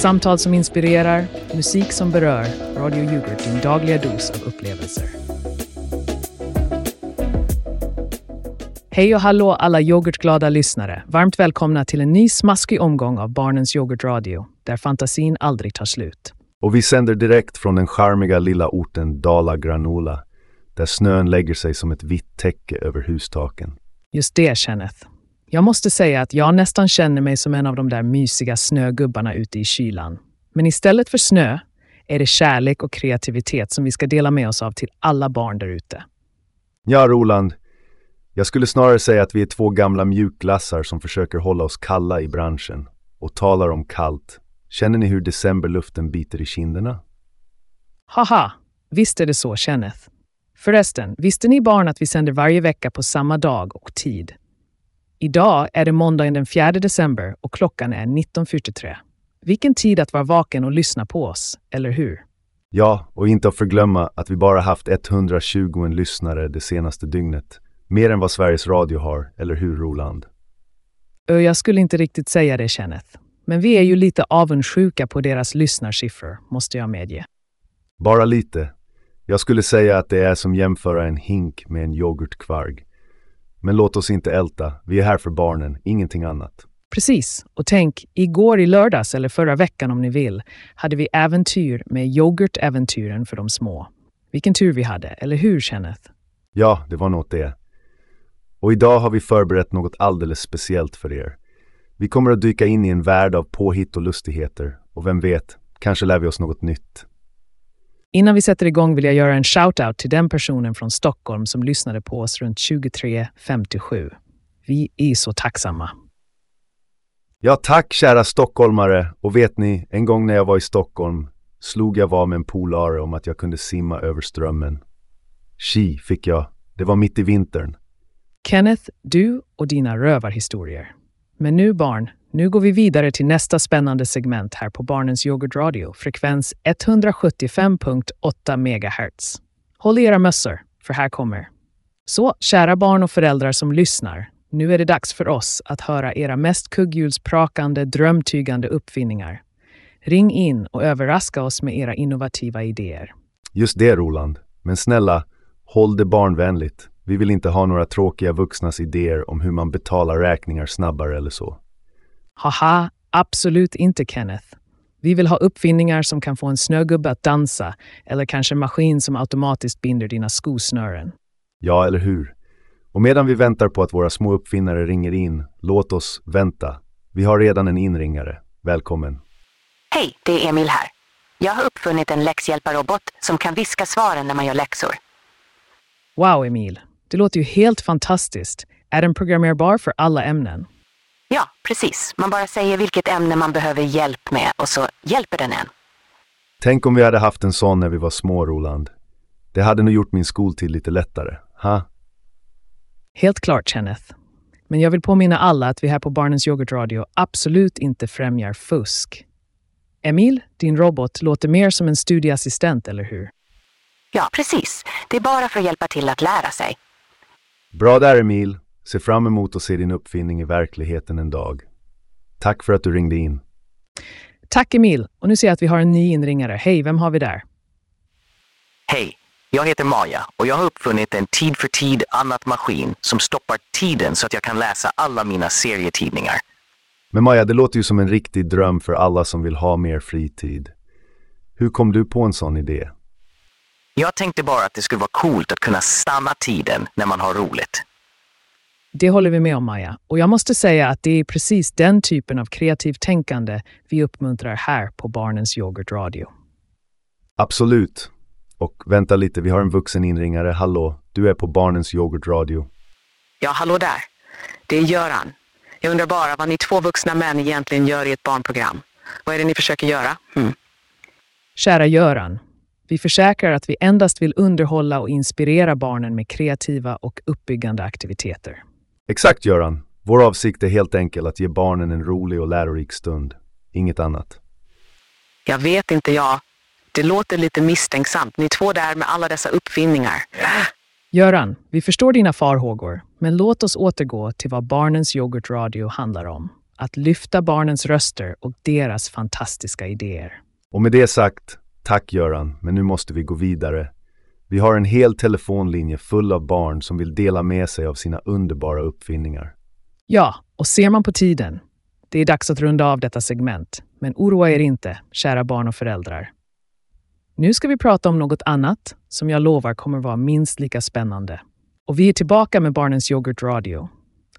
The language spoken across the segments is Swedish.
Samtal som inspirerar, musik som berör. Radio Yoghurt, din dagliga dos av upplevelser. Hej och hallå alla yoghurtglada lyssnare. Varmt välkomna till en ny smaskig omgång av Barnens Yoghurtradio, där fantasin aldrig tar slut. Och vi sänder direkt från den charmiga lilla orten Dala Granola, där snön lägger sig som ett vitt täcke över hustaken. Just det, Kenneth. Jag måste säga att jag nästan känner mig som en av de där mysiga snögubbarna ute i kylan. Men istället för snö är det kärlek och kreativitet som vi ska dela med oss av till alla barn där ute. Ja, Roland. Jag skulle snarare säga att vi är två gamla mjukglassar som försöker hålla oss kalla i branschen. Och talar om kallt. Känner ni hur decemberluften biter i kinderna? Haha, visst är det så, Kenneth. Förresten, visste ni barn att vi sänder varje vecka på samma dag och tid? Idag är det måndagen den 4 december och klockan är 19.43. Vilken tid att vara vaken och lyssna på oss, eller hur? Ja, och inte att förglömma att vi bara haft 120 lyssnare det senaste dygnet. Mer än vad Sveriges Radio har, eller hur Roland? Jag skulle inte riktigt säga det, Kenneth. Men vi är ju lite avundsjuka på deras lyssnarsiffror, måste jag medge. Bara lite. Jag skulle säga att det är som jämföra en hink med en yoghurtkvarg. Men låt oss inte älta, vi är här för barnen, ingenting annat. Precis. Och tänk, igår i lördags, eller förra veckan om ni vill, hade vi äventyr med yoghurtäventyren för de små. Vilken tur vi hade, eller hur Kenneth? Ja, det var något det. Och idag har vi förberett något alldeles speciellt för er. Vi kommer att dyka in i en värld av påhitt och lustigheter. Och vem vet, kanske lär vi oss något nytt. Innan vi sätter igång vill jag göra en shout-out till den personen från Stockholm som lyssnade på oss runt 23.57. Vi är så tacksamma. Ja, tack kära stockholmare. Och vet ni, en gång när jag var i Stockholm slog jag vad med en polare om att jag kunde simma över strömmen. Ski fick jag. Det var mitt i vintern. Kenneth, du och dina rövarhistorier. Men nu barn, nu går vi vidare till nästa spännande segment här på Barnens Yoghurtradio, frekvens 175.8 MHz. Håll i era mössor, för här kommer. Så, kära barn och föräldrar som lyssnar, nu är det dags för oss att höra era mest kugghjulsprakande, drömtygande uppfinningar. Ring in och överraska oss med era innovativa idéer. Just det, Roland. Men snälla, håll det barnvänligt. Vi vill inte ha några tråkiga vuxnas idéer om hur man betalar räkningar snabbare eller så. Haha, absolut inte Kenneth. Vi vill ha uppfinningar som kan få en snögubbe att dansa eller kanske en maskin som automatiskt binder dina skosnören. Ja, eller hur? Och medan vi väntar på att våra små uppfinnare ringer in, låt oss vänta. Vi har redan en inringare. Välkommen. Hej, det är Emil här. Jag har uppfunnit en läxhjälparrobot som kan viska svaren när man gör läxor. Wow, Emil. Det låter ju helt fantastiskt. Är den programmerbar för alla ämnen? Ja, precis. Man bara säger vilket ämne man behöver hjälp med och så hjälper den en. Tänk om vi hade haft en sån när vi var små, Roland. Det hade nog gjort min skoltid lite lättare. Ha? Helt klart, Kenneth. Men jag vill påminna alla att vi här på Barnens Yoghurtradio absolut inte främjar fusk. Emil, din robot låter mer som en studieassistent, eller hur? Ja, precis. Det är bara för att hjälpa till att lära sig. Bra där, Emil. Se fram emot att se din uppfinning i verkligheten en dag. Tack för att du ringde in. Tack Emil! Och nu ser jag att vi har en ny inringare. Hej, vem har vi där? Hej, jag heter Maja och jag har uppfunnit en tid för tid annat maskin som stoppar tiden så att jag kan läsa alla mina serietidningar. Men Maja, det låter ju som en riktig dröm för alla som vill ha mer fritid. Hur kom du på en sån idé? Jag tänkte bara att det skulle vara coolt att kunna stanna tiden när man har roligt. Det håller vi med om, Maja. Och jag måste säga att det är precis den typen av kreativt tänkande vi uppmuntrar här på Barnens Yoghurtradio. Absolut. Och vänta lite, vi har en vuxen inringare. Hallå, du är på Barnens Yoghurtradio. Ja, hallå där. Det är Göran. Jag undrar bara vad ni två vuxna män egentligen gör i ett barnprogram. Vad är det ni försöker göra? Mm. Kära Göran, vi försäkrar att vi endast vill underhålla och inspirera barnen med kreativa och uppbyggande aktiviteter. Exakt, Göran. Vår avsikt är helt enkelt att ge barnen en rolig och lärorik stund. Inget annat. Jag vet inte jag. Det låter lite misstänksamt. Ni två där med alla dessa uppfinningar. Göran, vi förstår dina farhågor, men låt oss återgå till vad Barnens Yoghurtradio handlar om. att lyfta barnens röster och deras fantastiska idéer. Och med det sagt, tack Göran, men nu måste vi gå vidare. Vi har en hel telefonlinje full av barn som vill dela med sig av sina underbara uppfinningar. Ja, och ser man på tiden, det är dags att runda av detta segment. Men oroa er inte, kära barn och föräldrar. Nu ska vi prata om något annat som jag lovar kommer vara minst lika spännande. Och vi är tillbaka med Barnens Yoghurt Radio.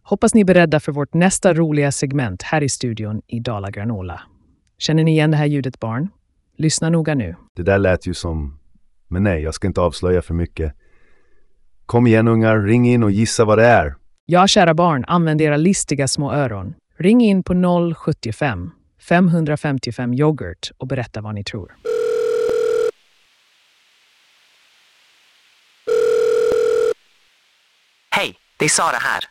Hoppas ni är beredda för vårt nästa roliga segment här i studion i Dala Granola. Känner ni igen det här ljudet barn? Lyssna noga nu. Det där lät ju som... Men nej, jag ska inte avslöja för mycket. Kom igen ungar, ring in och gissa vad det är. Ja, kära barn, använd era listiga små öron. Ring in på 075 555 yoghurt och berätta vad ni tror. Hej, det är Sara här.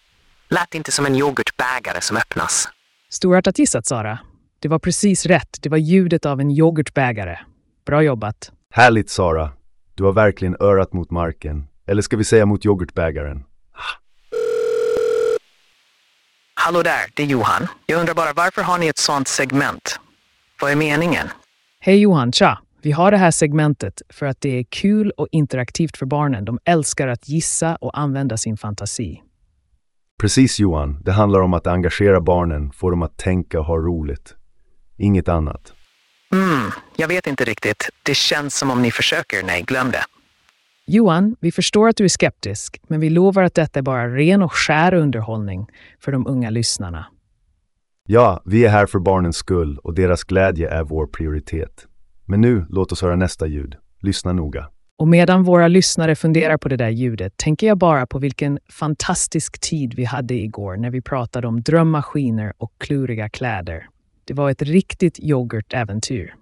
Lät inte som en yoghurtbägare som öppnas. Storartat gissat, Sara. Det var precis rätt. Det var ljudet av en yoghurtbägare. Bra jobbat. Härligt Sara. Du har verkligen örat mot marken. Eller ska vi säga mot yoghurtbägaren? Hallå där, det är Johan. Jag undrar bara varför har ni ett sånt segment? Vad är meningen? Hej Johan, tja! Vi har det här segmentet för att det är kul och interaktivt för barnen. De älskar att gissa och använda sin fantasi. Precis Johan, det handlar om att engagera barnen, få dem att tänka och ha roligt. Inget annat. Mm, jag vet inte riktigt. Det känns som om ni försöker. Nej, glöm det. Johan, vi förstår att du är skeptisk, men vi lovar att detta är bara ren och skär underhållning för de unga lyssnarna. Ja, vi är här för barnens skull och deras glädje är vår prioritet. Men nu, låt oss höra nästa ljud. Lyssna noga. Och medan våra lyssnare funderar på det där ljudet tänker jag bara på vilken fantastisk tid vi hade igår när vi pratade om drömmaskiner och kluriga kläder. Det var ett riktigt yoghurtäventyr.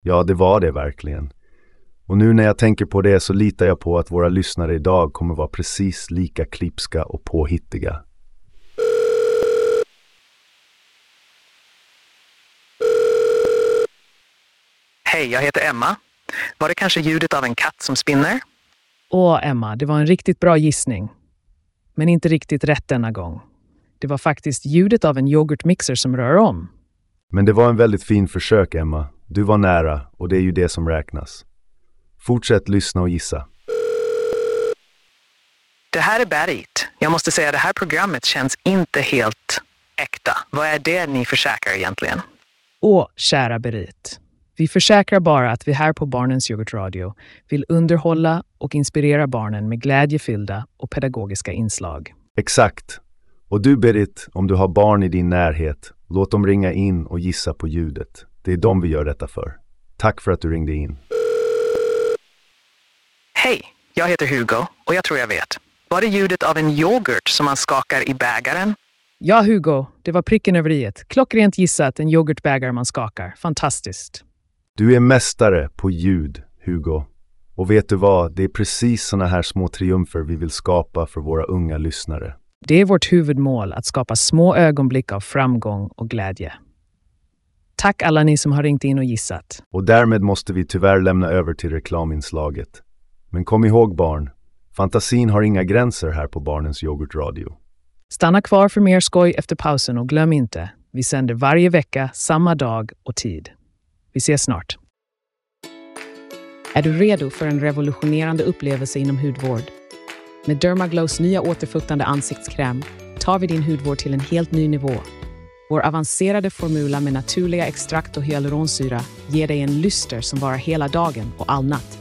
Ja, det var det verkligen. Och nu när jag tänker på det så litar jag på att våra lyssnare idag kommer vara precis lika klipska och påhittiga. Hej, jag heter Emma. Var det kanske ljudet av en katt som spinner? Åh, Emma, det var en riktigt bra gissning. Men inte riktigt rätt denna gång. Det var faktiskt ljudet av en yoghurtmixer som rör om. Men det var en väldigt fin försök, Emma. Du var nära och det är ju det som räknas. Fortsätt lyssna och gissa. Det här är Berit. Jag måste säga det här programmet känns inte helt äkta. Vad är det ni försäkrar egentligen? Åh, kära Berit. Vi försäkrar bara att vi här på Barnens Yoghurtradio vill underhålla och inspirera barnen med glädjefyllda och pedagogiska inslag. Exakt. Och du Berit, om du har barn i din närhet, låt dem ringa in och gissa på ljudet. Det är dem vi gör detta för. Tack för att du ringde in. Hej, jag heter Hugo och jag tror jag vet. Var det ljudet av en yoghurt som man skakar i bägaren? Ja, Hugo, det var pricken över i. Klockrent gissat, en yoghurtbägare man skakar. Fantastiskt. Du är mästare på ljud, Hugo. Och vet du vad? Det är precis såna här små triumfer vi vill skapa för våra unga lyssnare. Det är vårt huvudmål att skapa små ögonblick av framgång och glädje. Tack alla ni som har ringt in och gissat. Och därmed måste vi tyvärr lämna över till reklaminslaget. Men kom ihåg barn, fantasin har inga gränser här på Barnens Yoghurtradio. Stanna kvar för mer skoj efter pausen och glöm inte, vi sänder varje vecka, samma dag och tid. Vi ses snart. Är du redo för en revolutionerande upplevelse inom hudvård? Med Dermaglows nya återfuktande ansiktskräm tar vi din hudvård till en helt ny nivå. Vår avancerade formula med naturliga extrakt och hyaluronsyra ger dig en lyster som varar hela dagen och all natt.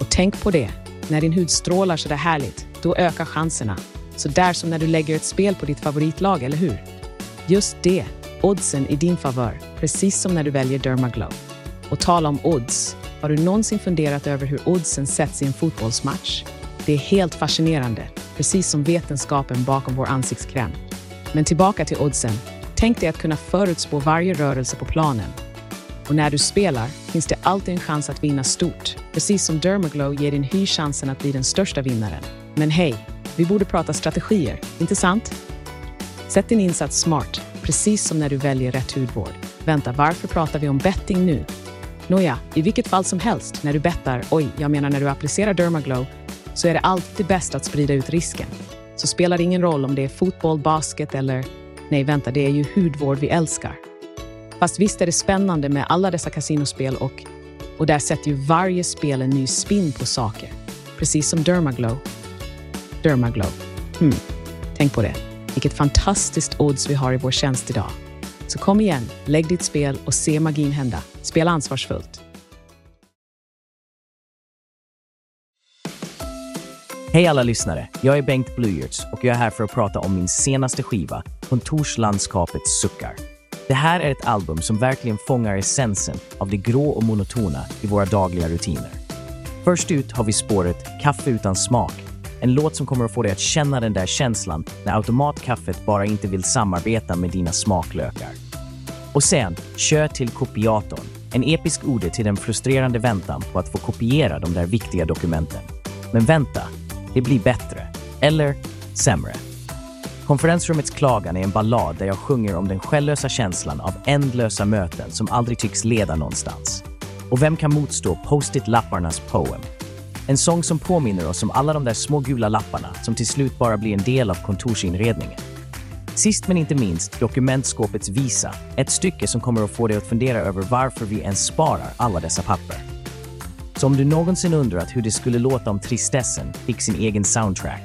Och tänk på det, när din hud strålar så där härligt, då ökar chanserna. Så där som när du lägger ett spel på ditt favoritlag, eller hur? Just det, oddsen i din favör, precis som när du väljer Dermaglow. Och tala om odds, har du någonsin funderat över hur oddsen sätts i en fotbollsmatch? Det är helt fascinerande, precis som vetenskapen bakom vår ansiktskräm. Men tillbaka till oddsen. Tänk dig att kunna förutspå varje rörelse på planen. Och när du spelar finns det alltid en chans att vinna stort. Precis som Dermaglow ger din hy chansen att bli den största vinnaren. Men hej, vi borde prata strategier, inte sant? Sätt din insats smart, precis som när du väljer rätt hudvård. Vänta, varför pratar vi om betting nu? Nåja, i vilket fall som helst, när du bettar, oj, jag menar när du applicerar Dermaglow, så är det alltid bäst att sprida ut risken. Så spelar det ingen roll om det är fotboll, basket eller Nej, vänta, det är ju hudvård vi älskar. Fast visst är det spännande med alla dessa kasinospel och, och där sätter ju varje spel en ny spin på saker. Precis som Dermaglow. Dermaglow. Hmm. Tänk på det. Vilket fantastiskt odds vi har i vår tjänst idag. Så kom igen, lägg ditt spel och se magin hända. Spela ansvarsfullt. Hej alla lyssnare! Jag är Bengt Blyerts och jag är här för att prata om min senaste skiva, Kontorslandskapet suckar. Det här är ett album som verkligen fångar essensen av det grå och monotona i våra dagliga rutiner. Först ut har vi spåret Kaffe utan smak, en låt som kommer att få dig att känna den där känslan när automatkaffet bara inte vill samarbeta med dina smaklökar. Och sen Kör till kopiatorn, en episk ode till den frustrerande väntan på att få kopiera de där viktiga dokumenten. Men vänta, det blir bättre. Eller sämre. Konferensrummets klagan är en ballad där jag sjunger om den själlösa känslan av ändlösa möten som aldrig tycks leda någonstans. Och vem kan motstå Post-it-lapparnas poem? En sång som påminner oss om alla de där små gula lapparna som till slut bara blir en del av kontorsinredningen. Sist men inte minst dokumentskåpets visa, ett stycke som kommer att få dig att fundera över varför vi ens sparar alla dessa papper. Så om du någonsin undrat hur det skulle låta om tristessen fick sin egen soundtrack,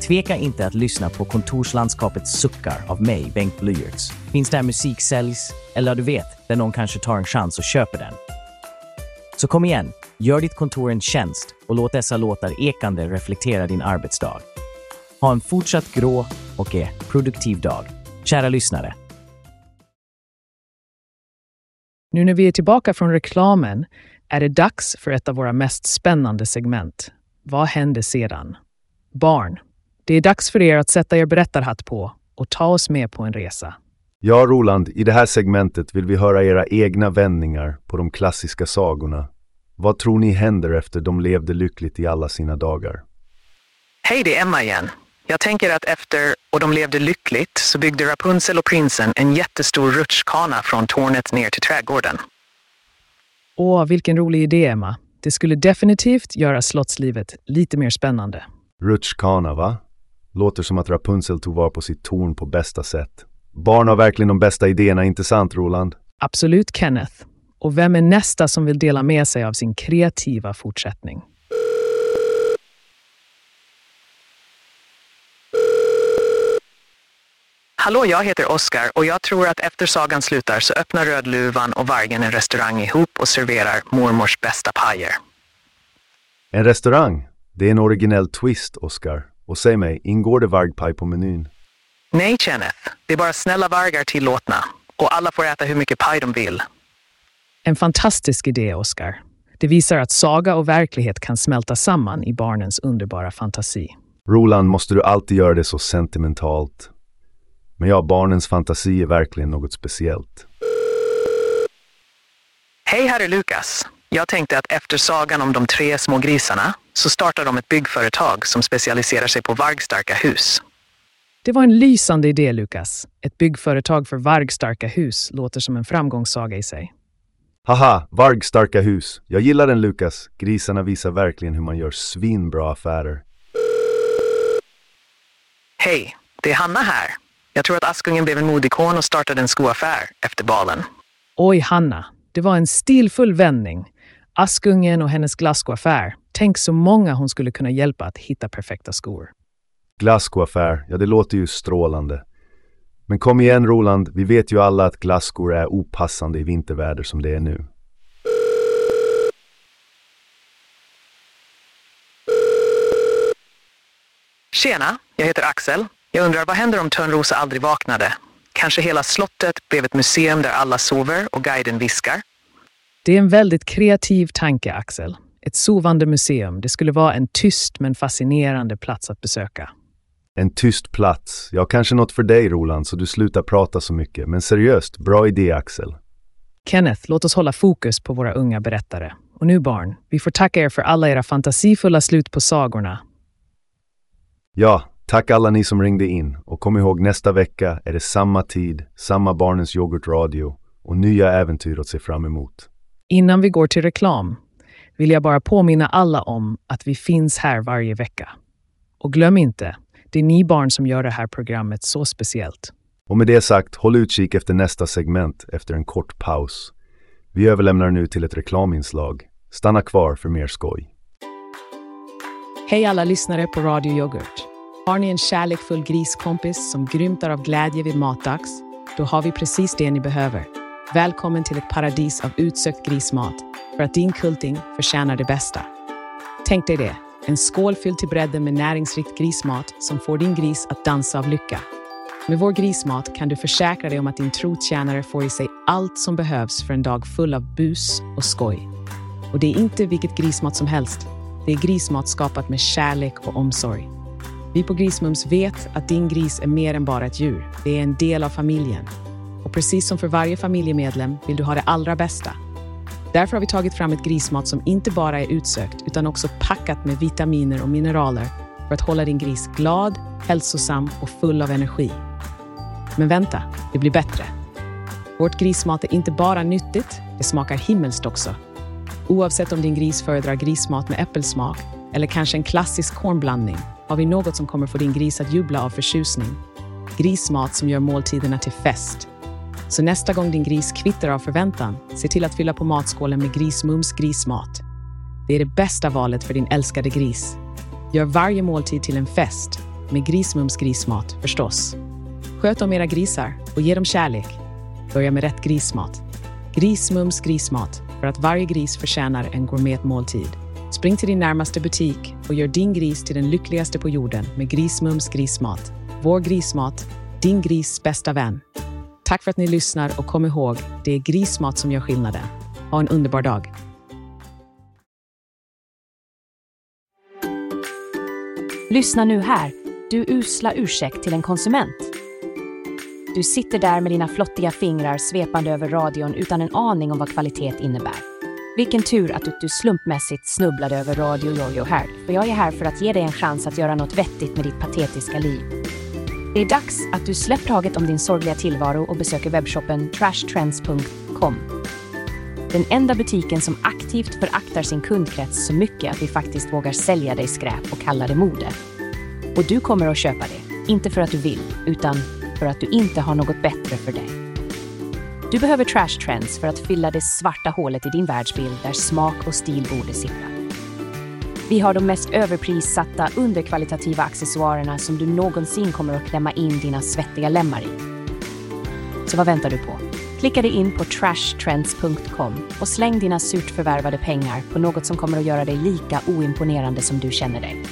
tveka inte att lyssna på Kontorslandskapets suckar av mig, Bengt Blyerts. Finns där musik säljs, eller du vet, där någon kanske tar en chans och köper den. Så kom igen, gör ditt kontor en tjänst och låt dessa låtar ekande reflektera din arbetsdag. Ha en fortsatt grå och är produktiv dag. Kära lyssnare. Nu när vi är tillbaka från reklamen är det dags för ett av våra mest spännande segment. Vad hände sedan? Barn, det är dags för er att sätta er berättarhatt på och ta oss med på en resa. Ja, Roland, i det här segmentet vill vi höra era egna vändningar på de klassiska sagorna. Vad tror ni händer efter de levde lyckligt i alla sina dagar? Hej, det är Emma igen. Jag tänker att efter Och de levde lyckligt så byggde Rapunzel och prinsen en jättestor rutschkana från tornet ner till trädgården. Åh, vilken rolig idé, Emma. Det skulle definitivt göra slottslivet lite mer spännande. Rutschkana, va? Låter som att Rapunzel tog var på sitt torn på bästa sätt. Barn har verkligen de bästa idéerna, inte sant, Roland? Absolut, Kenneth. Och vem är nästa som vill dela med sig av sin kreativa fortsättning? Hallå, jag heter Oskar och jag tror att efter sagan slutar så öppnar Rödluvan och Vargen en restaurang ihop och serverar mormors bästa pajer. En restaurang? Det är en originell twist, Oscar. Och säg mig, ingår det vargpaj på menyn? Nej, Kenneth. Det är bara snälla vargar tillåtna. Och alla får äta hur mycket paj de vill. En fantastisk idé, Oskar. Det visar att saga och verklighet kan smälta samman i barnens underbara fantasi. Roland, måste du alltid göra det så sentimentalt? Men ja, barnens fantasi är verkligen något speciellt. Hej, här är Lukas. Jag tänkte att efter sagan om de tre små grisarna så startar de ett byggföretag som specialiserar sig på vargstarka hus. Det var en lysande idé, Lukas. Ett byggföretag för vargstarka hus låter som en framgångssaga i sig. Haha, vargstarka hus. Jag gillar den Lukas. Grisarna visar verkligen hur man gör svinbra affärer. Hej, det är Hanna här. Jag tror att Askungen blev en modikon och startade en skoaffär efter balen. Oj, Hanna. Det var en stilfull vändning. Askungen och hennes glasskoaffär. Tänk så många hon skulle kunna hjälpa att hitta perfekta skor. Glasskoaffär, ja det låter ju strålande. Men kom igen Roland, vi vet ju alla att glasskor är opassande i vinterväder som det är nu. Tjena, jag heter Axel. Jag undrar vad händer om Törnrosa aldrig vaknade? Kanske hela slottet blev ett museum där alla sover och guiden viskar? Det är en väldigt kreativ tanke, Axel. Ett sovande museum. Det skulle vara en tyst men fascinerande plats att besöka. En tyst plats. Ja, kanske något för dig Roland, så du slutar prata så mycket. Men seriöst, bra idé Axel. Kenneth, låt oss hålla fokus på våra unga berättare. Och nu barn, vi får tacka er för alla era fantasifulla slut på sagorna. Ja, tack alla ni som ringde in. Och kom ihåg, nästa vecka är det samma tid, samma Barnens Yoghurt-radio och nya äventyr att se fram emot. Innan vi går till reklam vill jag bara påminna alla om att vi finns här varje vecka. Och glöm inte, det är ni barn som gör det här programmet så speciellt. Och med det sagt, håll utkik efter nästa segment efter en kort paus. Vi överlämnar nu till ett reklaminslag. Stanna kvar för mer skoj. Hej alla lyssnare på Radio Yoghurt. Har ni en kärlekfull griskompis som grymtar av glädje vid matdags? Då har vi precis det ni behöver. Välkommen till ett paradis av utsökt grismat för att din kulting förtjänar det bästa. Tänk dig det, en skål fylld till bredden med näringsrikt grismat som får din gris att dansa av lycka. Med vår grismat kan du försäkra dig om att din trotjänare får i sig allt som behövs för en dag full av bus och skoj. Och det är inte vilket grismat som helst. Det är grismat skapat med kärlek och omsorg. Vi på Grismums vet att din gris är mer än bara ett djur. Det är en del av familjen. Och precis som för varje familjemedlem vill du ha det allra bästa. Därför har vi tagit fram ett grismat som inte bara är utsökt utan också packat med vitaminer och mineraler för att hålla din gris glad, hälsosam och full av energi. Men vänta, det blir bättre. Vårt grismat är inte bara nyttigt, det smakar himmelskt också. Oavsett om din gris föredrar grismat med äppelsmak eller kanske en klassisk kornblandning har vi något som kommer få din gris att jubla av förtjusning. Grismat som gör måltiderna till fest. Så nästa gång din gris kvittrar av förväntan, se till att fylla på matskålen med Grismums grismat. Det är det bästa valet för din älskade gris. Gör varje måltid till en fest, med Grismums grismat förstås. Sköt om era grisar och ge dem kärlek. Börja med rätt grismat. Grismums grismat, för att varje gris förtjänar en gourmetmåltid. Spring till din närmaste butik och gör din gris till den lyckligaste på jorden med Grismums grismat. Vår grismat, din gris bästa vän. Tack för att ni lyssnar och kom ihåg, det är grismat som gör skillnaden. Ha en underbar dag. Lyssna nu här, du usla ursäkt till en konsument. Du sitter där med dina flottiga fingrar svepande över radion utan en aning om vad kvalitet innebär. Vilken tur att du, du slumpmässigt snubblade över Radio Jojo här, för jag är här för att ge dig en chans att göra något vettigt med ditt patetiska liv. Det är dags att du släpper taget om din sorgliga tillvaro och besöker webbshoppen trashtrends.com. Den enda butiken som aktivt föraktar sin kundkrets så mycket att vi faktiskt vågar sälja dig skräp och kalla det mode. Och du kommer att köpa det, inte för att du vill, utan för att du inte har något bättre för dig. Du behöver Trash Trends för att fylla det svarta hålet i din världsbild där smak och stil borde sitta. Vi har de mest överprissatta, underkvalitativa accessoarerna som du någonsin kommer att klämma in dina svettiga lemmar i. Så vad väntar du på? Klicka dig in på trashtrends.com och släng dina surt förvärvade pengar på något som kommer att göra dig lika oimponerande som du känner dig.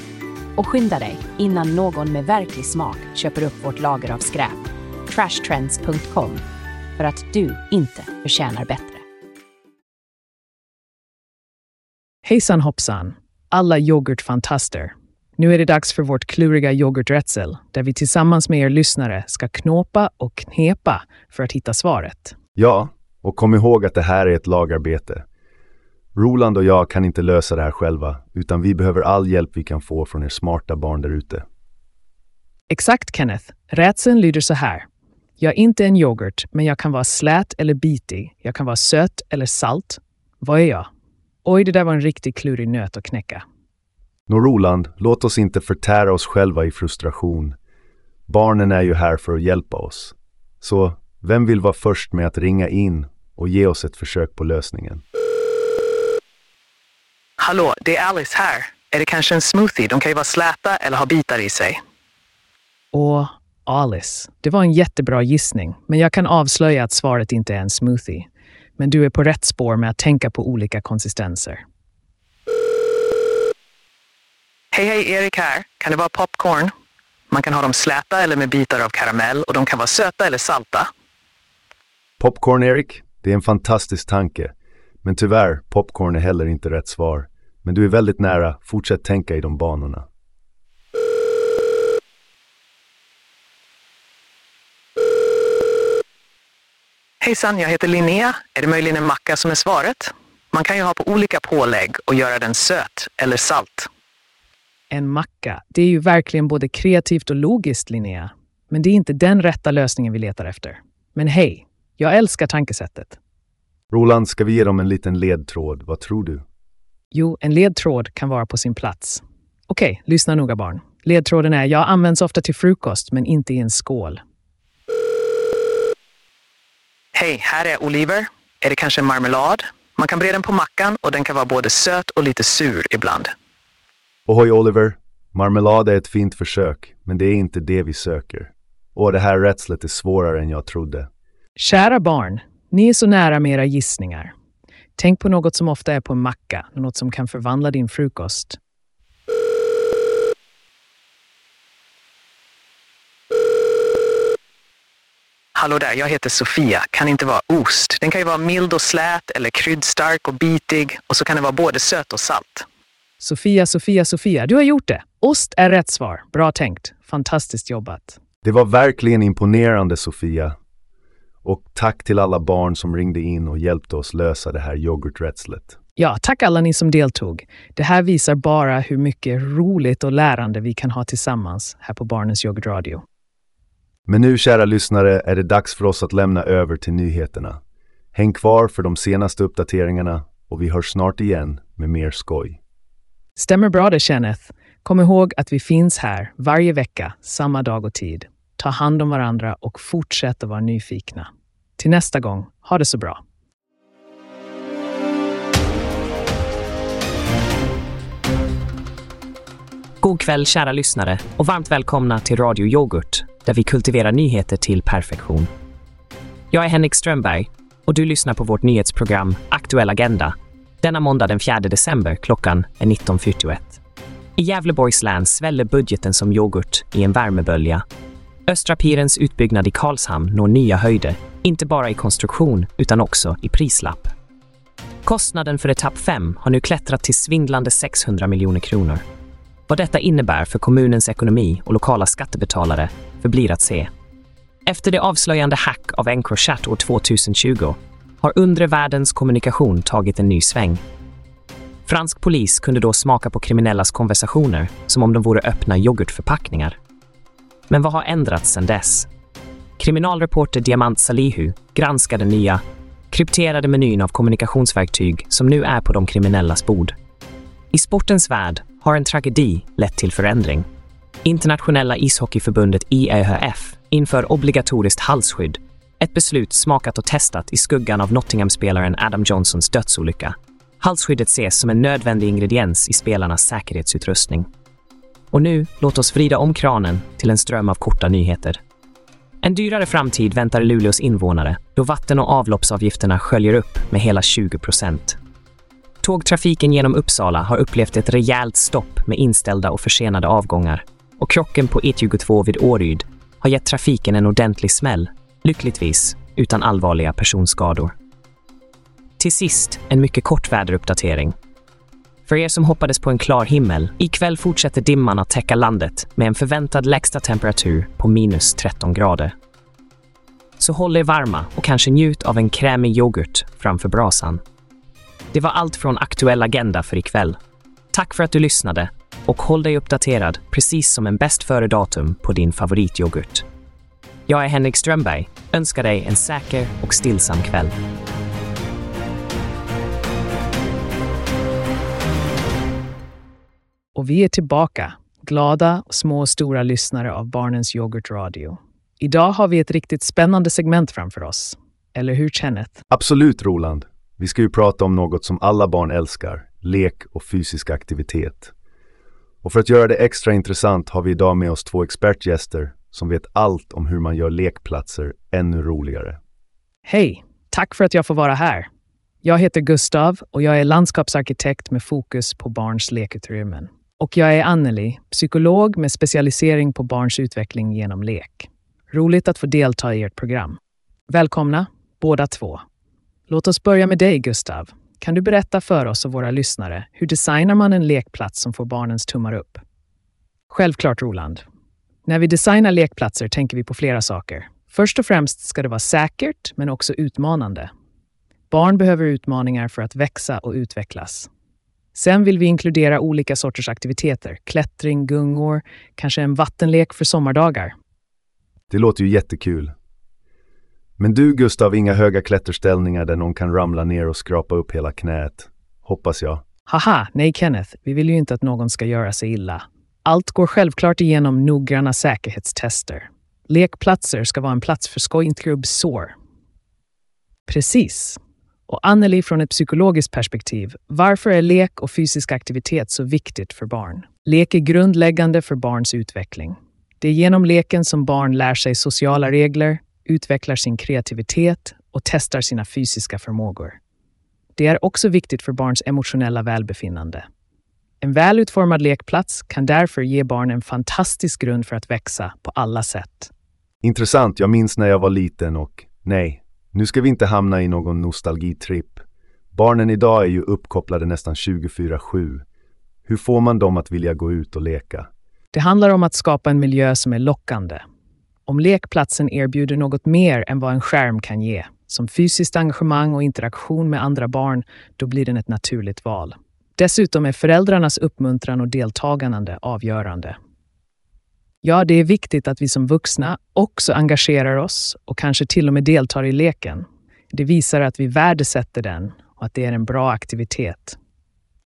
Och skynda dig innan någon med verklig smak köper upp vårt lager av skräp. Trashtrends.com. För att du inte förtjänar bättre. Hejsan hoppsan, alla yoghurtfantaster. Nu är det dags för vårt kluriga yoghurträtsel, där vi tillsammans med er lyssnare ska knåpa och knepa för att hitta svaret. Ja, och kom ihåg att det här är ett lagarbete. Roland och jag kan inte lösa det här själva, utan vi behöver all hjälp vi kan få från er smarta barn där ute. Exakt Kenneth. Rätseln lyder så här. Jag är inte en yoghurt, men jag kan vara slät eller bitig. Jag kan vara söt eller salt. Vad är jag? Oj, det där var en riktigt klurig nöt att knäcka. Nå Roland, låt oss inte förtära oss själva i frustration. Barnen är ju här för att hjälpa oss. Så vem vill vara först med att ringa in och ge oss ett försök på lösningen? Hallå, det är Alice här. Är det kanske en smoothie? De kan ju vara släta eller ha bitar i sig. Och Alice, det var en jättebra gissning, men jag kan avslöja att svaret inte är en smoothie. Men du är på rätt spår med att tänka på olika konsistenser. Hej, hej, Erik här. Kan det vara popcorn? Man kan ha dem släta eller med bitar av karamell och de kan vara söta eller salta. Popcorn, Erik? Det är en fantastisk tanke. Men tyvärr, popcorn är heller inte rätt svar. Men du är väldigt nära. Fortsätt tänka i de banorna. Hejsan, jag heter Linnea. Är det möjligen en macka som är svaret? Man kan ju ha på olika pålägg och göra den söt eller salt. En macka, det är ju verkligen både kreativt och logiskt, Linnea. Men det är inte den rätta lösningen vi letar efter. Men hej, jag älskar tankesättet. Roland, ska vi ge dem en liten ledtråd? Vad tror du? Jo, en ledtråd kan vara på sin plats. Okej, lyssna noga barn. Ledtråden är jag används ofta till frukost, men inte i en skål. Hej, här är oliver. Är det kanske marmelad? Man kan bre den på mackan och den kan vara både söt och lite sur ibland. Ohoj Oliver, marmelad är ett fint försök, men det är inte det vi söker. Och det här rätslet är svårare än jag trodde. Kära barn, ni är så nära med era gissningar. Tänk på något som ofta är på en macka, något som kan förvandla din frukost. Hallå där, jag heter Sofia. Kan inte vara ost. Den kan ju vara mild och slät eller kryddstark och bitig och så kan den vara både söt och salt. Sofia, Sofia, Sofia, du har gjort det! Ost är rätt svar. Bra tänkt. Fantastiskt jobbat. Det var verkligen imponerande Sofia. Och tack till alla barn som ringde in och hjälpte oss lösa det här yoghurträtslet. Ja, tack alla ni som deltog. Det här visar bara hur mycket roligt och lärande vi kan ha tillsammans här på Barnens yoghurtradio. Men nu, kära lyssnare, är det dags för oss att lämna över till nyheterna. Häng kvar för de senaste uppdateringarna och vi hörs snart igen med mer skoj. Stämmer bra det, Kenneth. Kom ihåg att vi finns här varje vecka, samma dag och tid. Ta hand om varandra och fortsätt att vara nyfikna. Till nästa gång, ha det så bra. God kväll kära lyssnare och varmt välkomna till Radio Yoghurt där vi kultiverar nyheter till perfektion. Jag är Henrik Strömberg och du lyssnar på vårt nyhetsprogram Aktuell Agenda denna måndag den 4 december klockan är 19.41. I Gävleborgs län sväller budgeten som yoghurt i en värmebölja. Östra Pirens utbyggnad i Karlshamn når nya höjder, inte bara i konstruktion utan också i prislapp. Kostnaden för etapp 5 har nu klättrat till svindlande 600 miljoner kronor. Vad detta innebär för kommunens ekonomi och lokala skattebetalare förblir att se. Efter det avslöjande hack av Encrochat år 2020 har undre världens kommunikation tagit en ny sväng. Fransk polis kunde då smaka på kriminellas konversationer som om de vore öppna yoghurtförpackningar. Men vad har ändrats sedan dess? Kriminalreporter Diamant Salihu granskar den nya, krypterade menyn av kommunikationsverktyg som nu är på de kriminellas bord. I sportens värld har en tragedi lett till förändring. Internationella ishockeyförbundet IEHF inför obligatoriskt halsskydd ett beslut smakat och testat i skuggan av Nottingham-spelaren Adam Johnsons dödsolycka. Halsskyddet ses som en nödvändig ingrediens i spelarnas säkerhetsutrustning. Och nu, låt oss vrida om kranen till en ström av korta nyheter. En dyrare framtid väntar Luleås invånare då vatten och avloppsavgifterna sköljer upp med hela 20 procent. Tågtrafiken genom Uppsala har upplevt ett rejält stopp med inställda och försenade avgångar och krocken på E22 vid Åryd har gett trafiken en ordentlig smäll lyckligtvis utan allvarliga personskador. Till sist en mycket kort väderuppdatering. För er som hoppades på en klar himmel, ikväll fortsätter dimman att täcka landet med en förväntad lägsta temperatur på minus 13 grader. Så håll er varma och kanske njut av en krämig yoghurt framför brasan. Det var allt från Aktuell Agenda för ikväll. Tack för att du lyssnade och håll dig uppdaterad precis som en bäst före-datum på din favorityoghurt. Jag är Henrik Strömberg, önskar dig en säker och stillsam kväll. Och vi är tillbaka, glada och små och stora lyssnare av Barnens yoghurtradio. Idag har vi ett riktigt spännande segment framför oss. Eller hur, Kenneth? Absolut, Roland. Vi ska ju prata om något som alla barn älskar, lek och fysisk aktivitet. Och för att göra det extra intressant har vi idag med oss två expertgäster som vet allt om hur man gör lekplatser ännu roligare. Hej! Tack för att jag får vara här. Jag heter Gustav och jag är landskapsarkitekt med fokus på barns lekutrymmen. Och jag är Anneli, psykolog med specialisering på barns utveckling genom lek. Roligt att få delta i ert program. Välkomna, båda två. Låt oss börja med dig, Gustav. Kan du berätta för oss och våra lyssnare, hur designar man en lekplats som får barnens tummar upp? Självklart, Roland. När vi designar lekplatser tänker vi på flera saker. Först och främst ska det vara säkert, men också utmanande. Barn behöver utmaningar för att växa och utvecklas. Sen vill vi inkludera olika sorters aktiviteter. Klättring, gungor, kanske en vattenlek för sommardagar. Det låter ju jättekul. Men du, Gustav, inga höga klätterställningar där någon kan ramla ner och skrapa upp hela knät. Hoppas jag. Haha, nej Kenneth, vi vill ju inte att någon ska göra sig illa. Allt går självklart igenom noggranna säkerhetstester. Lekplatser ska vara en plats för skoj, inte sår. Precis. Och Anneli från ett psykologiskt perspektiv, varför är lek och fysisk aktivitet så viktigt för barn? Lek är grundläggande för barns utveckling. Det är genom leken som barn lär sig sociala regler, utvecklar sin kreativitet och testar sina fysiska förmågor. Det är också viktigt för barns emotionella välbefinnande. En väl utformad lekplats kan därför ge barn en fantastisk grund för att växa på alla sätt. Intressant, jag minns när jag var liten och nej, nu ska vi inte hamna i någon nostalgitripp. Barnen idag är ju uppkopplade nästan 24-7. Hur får man dem att vilja gå ut och leka? Det handlar om att skapa en miljö som är lockande. Om lekplatsen erbjuder något mer än vad en skärm kan ge, som fysiskt engagemang och interaktion med andra barn, då blir den ett naturligt val. Dessutom är föräldrarnas uppmuntran och deltagande avgörande. Ja, det är viktigt att vi som vuxna också engagerar oss och kanske till och med deltar i leken. Det visar att vi värdesätter den och att det är en bra aktivitet.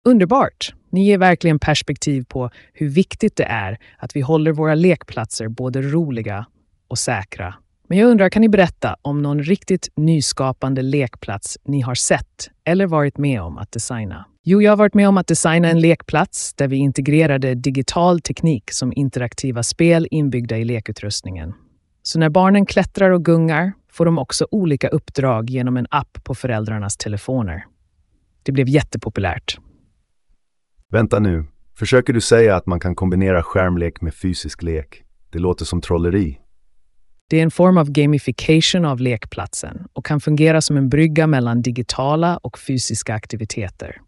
Underbart! Ni ger verkligen perspektiv på hur viktigt det är att vi håller våra lekplatser både roliga och säkra. Men jag undrar, kan ni berätta om någon riktigt nyskapande lekplats ni har sett eller varit med om att designa? Jo, jag har varit med om att designa en lekplats där vi integrerade digital teknik som interaktiva spel inbyggda i lekutrustningen. Så när barnen klättrar och gungar får de också olika uppdrag genom en app på föräldrarnas telefoner. Det blev jättepopulärt. Vänta nu, försöker du säga att man kan kombinera skärmlek med fysisk lek? Det låter som trolleri. Det är en form av gamification av lekplatsen och kan fungera som en brygga mellan digitala och fysiska aktiviteter.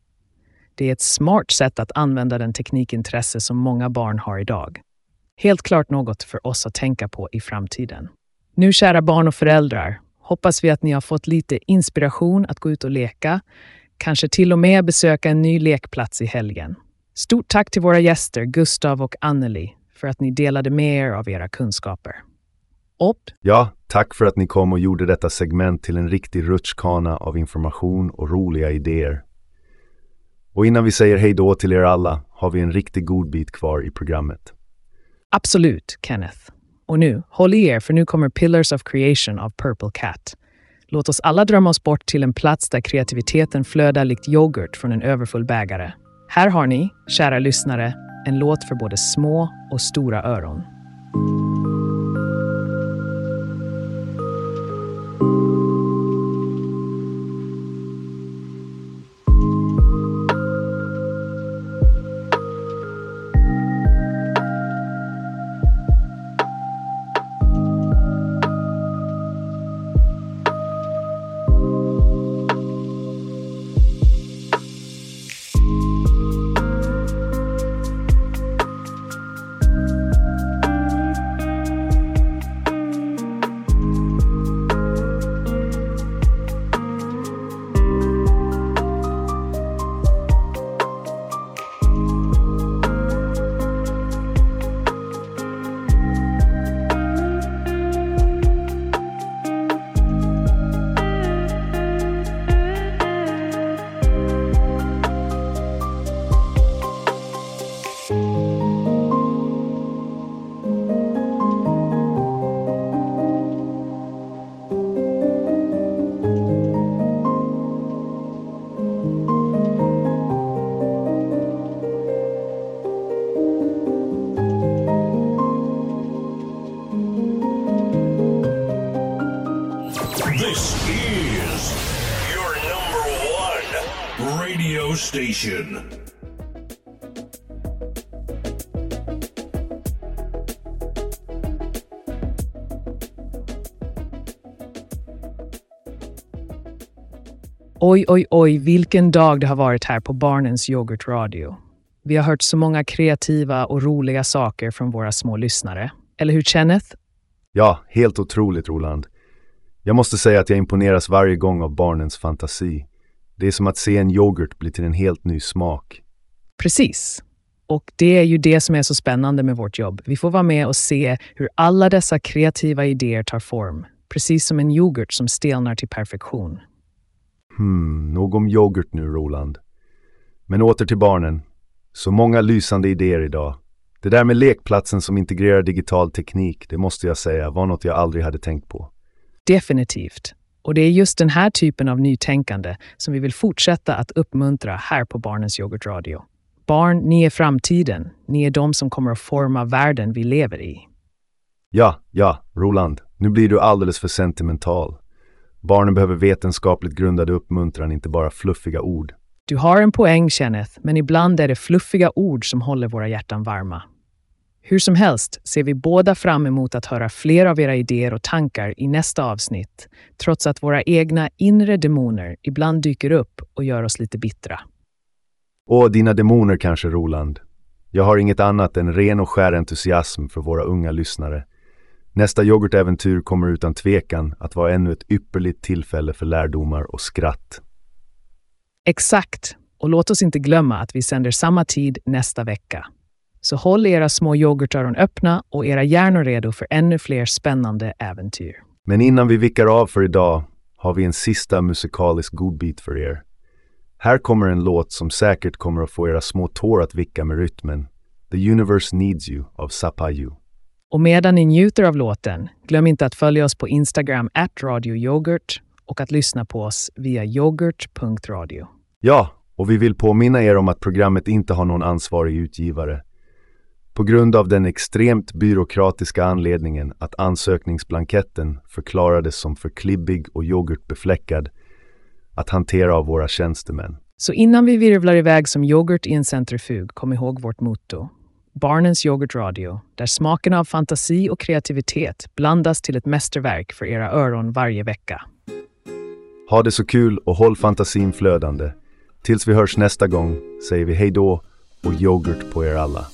Det är ett smart sätt att använda den teknikintresse som många barn har idag. Helt klart något för oss att tänka på i framtiden. Nu kära barn och föräldrar, hoppas vi att ni har fått lite inspiration att gå ut och leka, kanske till och med besöka en ny lekplats i helgen. Stort tack till våra gäster Gustav och Anneli för att ni delade med er av era kunskaper. Och Ja, tack för att ni kom och gjorde detta segment till en riktig rutschkana av information och roliga idéer. Och innan vi säger hej då till er alla har vi en riktigt god bit kvar i programmet. absolut, Kenneth. Och nu, håll i er för nu kommer Pillars of Creation av Purple Cat. Låt oss alla drömma oss bort till en plats där kreativiteten flödar likt yoghurt från en överfull bägare. Här har ni, kära lyssnare, en låt för både små och stora öron. Oj, oj, oj, vilken dag det har varit här på Barnens Yoghurtradio. Vi har hört så många kreativa och roliga saker från våra små lyssnare. Eller hur, Kenneth? Ja, helt otroligt Roland. Jag måste säga att jag imponeras varje gång av barnens fantasi. Det är som att se en yoghurt bli till en helt ny smak. Precis. Och det är ju det som är så spännande med vårt jobb. Vi får vara med och se hur alla dessa kreativa idéer tar form. Precis som en yoghurt som stelnar till perfektion. Hmm, nog om yoghurt nu Roland. Men åter till barnen. Så många lysande idéer idag. Det där med lekplatsen som integrerar digital teknik, det måste jag säga, var något jag aldrig hade tänkt på. Definitivt. Och det är just den här typen av nytänkande som vi vill fortsätta att uppmuntra här på Barnens Yoghurtradio. Barn, ni är framtiden. Ni är de som kommer att forma världen vi lever i. Ja, ja, Roland, nu blir du alldeles för sentimental. Barnen behöver vetenskapligt grundad uppmuntran, inte bara fluffiga ord. Du har en poäng, Kenneth, men ibland är det fluffiga ord som håller våra hjärtan varma. Hur som helst ser vi båda fram emot att höra fler av era idéer och tankar i nästa avsnitt, trots att våra egna inre demoner ibland dyker upp och gör oss lite bittra. Och dina demoner kanske, Roland. Jag har inget annat än ren och skär entusiasm för våra unga lyssnare. Nästa yoghurtäventyr kommer utan tvekan att vara ännu ett ypperligt tillfälle för lärdomar och skratt. Exakt, och låt oss inte glömma att vi sänder samma tid nästa vecka. Så håll era små yoghurtöron öppna och era hjärnor redo för ännu fler spännande äventyr. Men innan vi vickar av för idag har vi en sista musikalisk godbit för er. Här kommer en låt som säkert kommer att få era små tår att vicka med rytmen. The Universe Needs You av Sapayu. Och medan ni njuter av låten, glöm inte att följa oss på Instagram, at radioyoghurt och att lyssna på oss via yoghurt.radio. Ja, och vi vill påminna er om att programmet inte har någon ansvarig utgivare. På grund av den extremt byråkratiska anledningen att ansökningsblanketten förklarades som för klibbig och yoghurtbefläckad att hantera av våra tjänstemän. Så innan vi virvlar iväg som yoghurt i en centrifug, kom ihåg vårt motto. Barnens yoghurtradio, där smaken av fantasi och kreativitet blandas till ett mästerverk för era öron varje vecka. Ha det så kul och håll fantasin flödande. Tills vi hörs nästa gång säger vi hej då och yoghurt på er alla.